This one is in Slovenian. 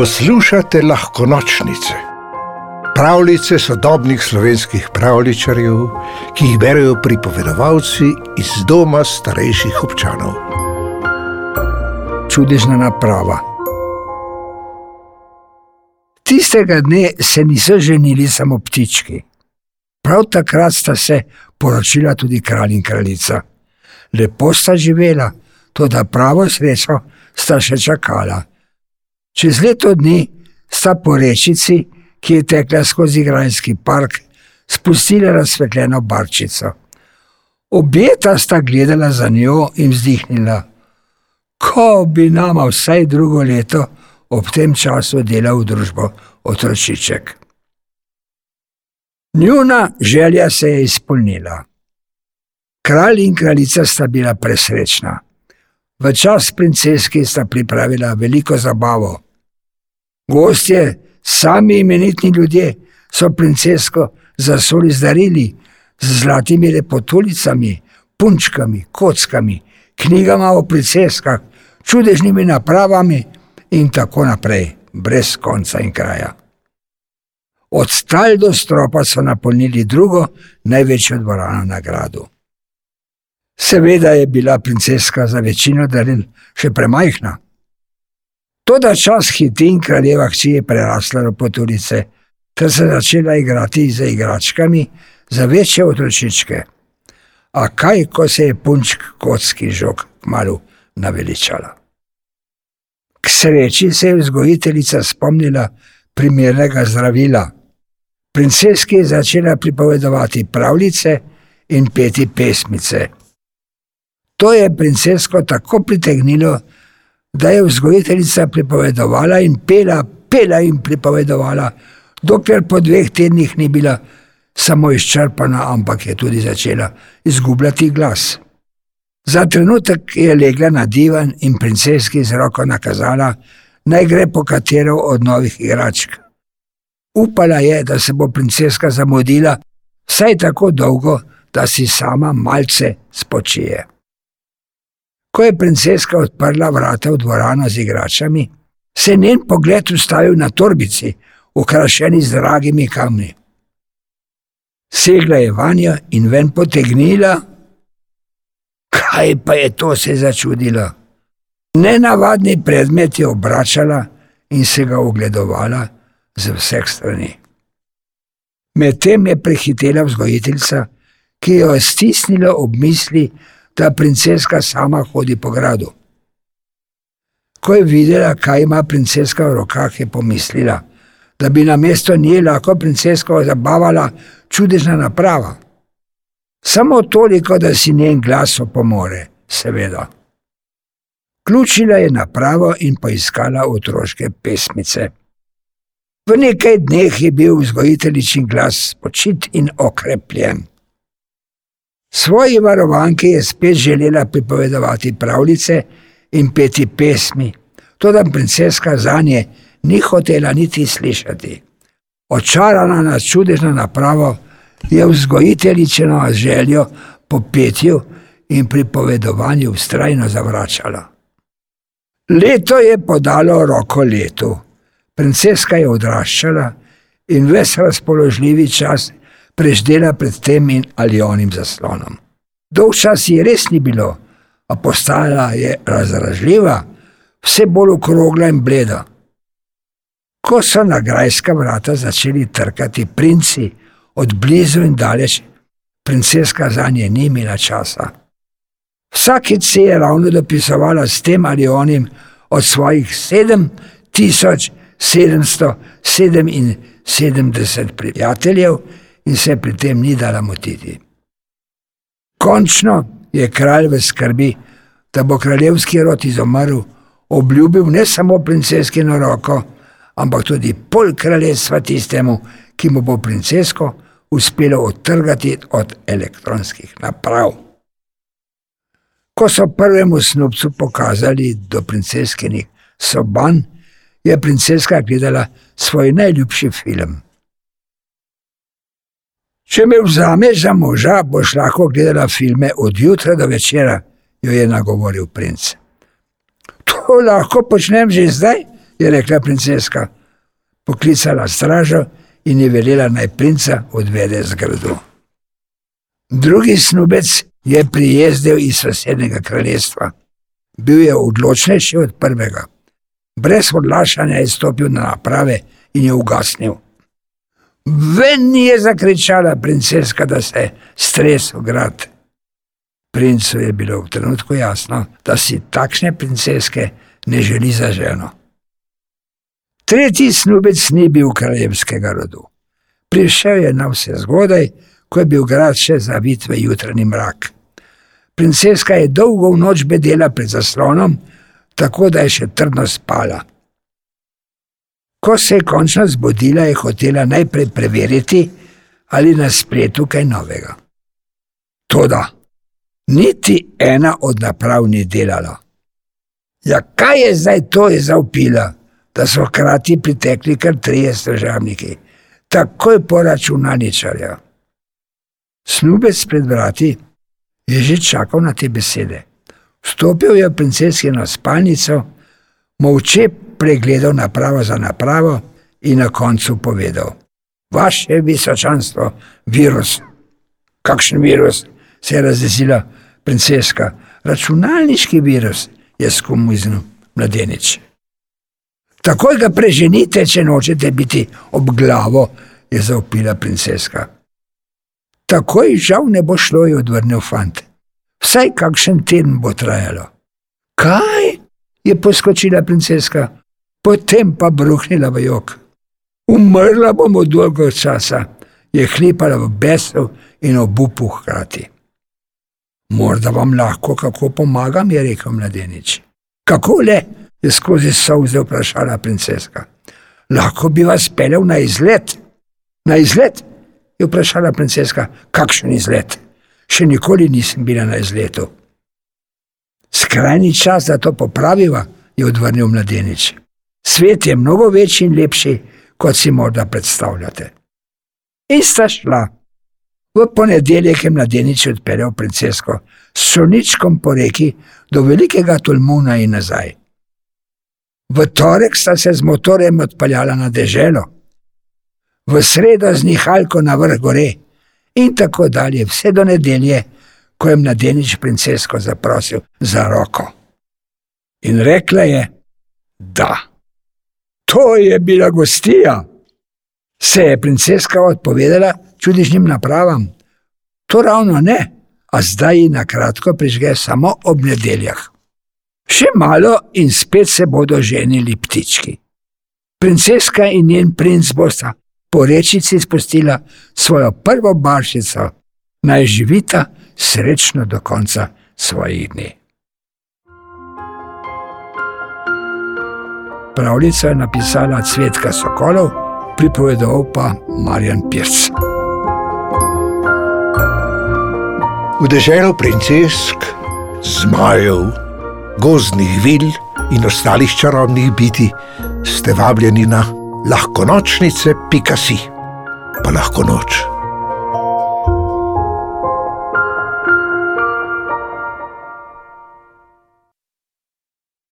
Poslušate lahko nočnice, pravljice sodobnih slovenskih pravličarjev, ki jih berijo pripovedovalci iz doma starejših občanov. Čudežna naprava. Tistega dne se niso ženili samo ptički. Prav takrat sta se poročila tudi kralj in kraljica. Lepo sta živela, tudi pravo srečo sta še čakala. Čez leto dni sta po rečici, ki je tekla skozi Grajski park, spustila razsvetljeno barčico. Objeta sta gledala za njo in vzdihnila, ko bi nama vsaj drugo leto ob tem času delal v družbo otročiček. Njuna želja se je izpolnila. Kralj in kraljica sta bila presrečna. V čas princeski sta pripravila veliko zabavo. Gostje, sami imenitni ljudje, so princesko zasuli z darili, z zlatimi lepotulicami, punčkami, kockami, knjigama o princeskah, čudežnimi napravami in tako naprej, brez konca in kraja. Od stal do stropa so napolnili drugo največjo dvorano na gradu. Seveda je bila princeska za večino daril še premajhna. Toda čas hiti in kraljeva hči je prerasla v poturice, ter se začela igrati z igračkami za večje otročičke. A kaj, ko se je punčk kocki žog malo naveličala. K sreči se je vzgojiteljica spomnila primernega zdravila. Princeski je začela pripovedovati pravljice in peti pesmice. To je princesko tako pritegnilo, da je vzgojiteljica pripovedovala in pela, pela in pripovedovala, dokler po dveh tednih ni bila samo izčrpana, ampak je tudi začela izgubljati glas. Za trenutek je legla na divan in princeski z roko nakazala, naj gre po katero od novih igračk. Upala je, da se bo princeska zamudila vsaj tako dolgo, da si sama malce spočije. Ko je princeska odprla vrata v dvorano z igračami, se je njen pogled ustavil na torbici, ukrašeni z dragimi kamni. Segla je vanjo in ven potegnila. Kaj pa je to, se začudila? Nenavadni predmet je obračala in se ga ogledovala z vseh strani. Medtem je prehitela vzgojiteljica, ki jo je stisnila ob misli, da princeska sama hodi po gradu. Ko je videla, kaj ima princeska v rokah, je pomislila, da bi na mesto nje lahko princesko zabavala čudežna naprava. Samo toliko, da si njen glas opomore, seveda. Ključila je napravo in poiskala otroške pesmice. V nekaj dneh je bil vzgojiteljičin glas počit in okrepljen. Svoji varovanki je spet želela pripovedovati pravljice in peti pesmi, tudi princeska za nje ni hotela niti slišati. Očarana na čudežno napravo je vzgojiteljičino željo po petju in pripovedovanju ustrajno zavračala. Leto je podalo roko letu, princeska je odraščala in ves razpoložljivi čas preždela pred tem in ali onim zaslonom. Dolg čas ji res ni bilo, a postala je razražljiva, vse bolj okrogla in bleda. Ko so na grajska vrata začeli trkati princi, od blizu in daleč, princeska za nje ni imela časa. Vsakič se je ravno dopisovala s tem ali onim od svojih sedem tisoč sedemsto sedeminsedemdeset prijateljev, in se pri tem ni dala motiti. Končno je kralj v skrbi, da bo kraljevski rod izumrl, obljubil ne samo princeski na roko, ampak tudi pol kraljestva tistemu, ki mu bo princesko uspelo odtrgati od elektronskih naprav. Ko so prvemu snupcu pokazali do princeskinih soban, je princeska gledala svoj najljubši film. Če me vzameš za moža, boš lahko gledala filme od jutra do večera, jo je nagovoril princ. To lahko počnem že zdaj, je rekla princeska. Poklicala stražo in je velela naj princa odvede z gradu. Drugi snubec je prijezdil iz sosednjega kraljestva. Bil je odločnejši od prvega. Brez odlašanja je stopil na naprave in je ugasnil. Ven je zakričala princeska, da se stresel grad. Princu je bilo v trenutku jasno, da si takšne princeske ne želi za ženo. Tretji snubec ni bil kraljevskega rodu. Prišel je na vse zgodaj, ko je bil grad še zavit v jutranji mrak. Princeska je dolgo v noč bedela pred zaslonom, tako da je še trdno spala. Ko se je končno zbudila, je hotela najprej preveriti, ali na spletu kaj novega. Toda, niti ena od naprav ni delala. Ja, kaj je zdaj to, je zaupila, da so hkrati pritekli kar trije stražavniki, takoj po računalničarju. Snubec pred vrati je že čakal na te besede. Vstopil je v princeskino spalnico, molče pregledal napravo za napravo in na koncu povedal: Vaše visočanstvo, virus. Kakšen virus? se je razjezila princeska. Računalniški virus je skomuznil mladenič. Takoj ga preženite, če nočete biti ob glavo, je zaupila princeska. Takoj žal ne bo šlo, je odvrnil fant. Vsaj kakšen teden bo trajalo. Kaj? je poskočila princeska, potem pa bruhnila v jok. Umrla bomo dolgo časa, je hlipala v besu in obupu hkrati. Morda vam lahko kako pomagam, je rekel mladenič. Kako le? je skozi solze vprašala princeska. Lahko bi vas pelel na izlet. Na izlet? je vprašala princeska. Kakšen izlet? Še nikoli nisem bila na izletu. Skrajni čas, da to popraviva, je odvrnil mladenič. Svet je mnogo večji in lepši, kot si morda predstavljate. In sta šla. V ponedeljek je mladenič odpeljal princesko s soničkom po reki do velikega Tolmuna in nazaj. V torek sta se z motorjem odpeljala na deželo, v sredo z nihalko na vrh gore in tako dalje, vse do nedelje, ko je mladenič princesko zaprosil za roko. In rekla je, da. To je bila gostija. Se je princeska odpovedala čudežnim napravam? To ravno ne, a zdaj ji na kratko prižge samo ob nedeljah. Še malo in spet se bodo ženili ptički. Princeska in njen princ bosta po rečici spustila svojo prvo baršico, naj živita srečno do konca svojih dni. Pravljico je napisala Cvetka Sokolov, pripovedoval pa Marjan Pirc. V deželo princesk, zmajev, gozdnih vil in ostalih čarobnih biti ste vabljeni na lahko nočnice, pika si, pa lahko noč.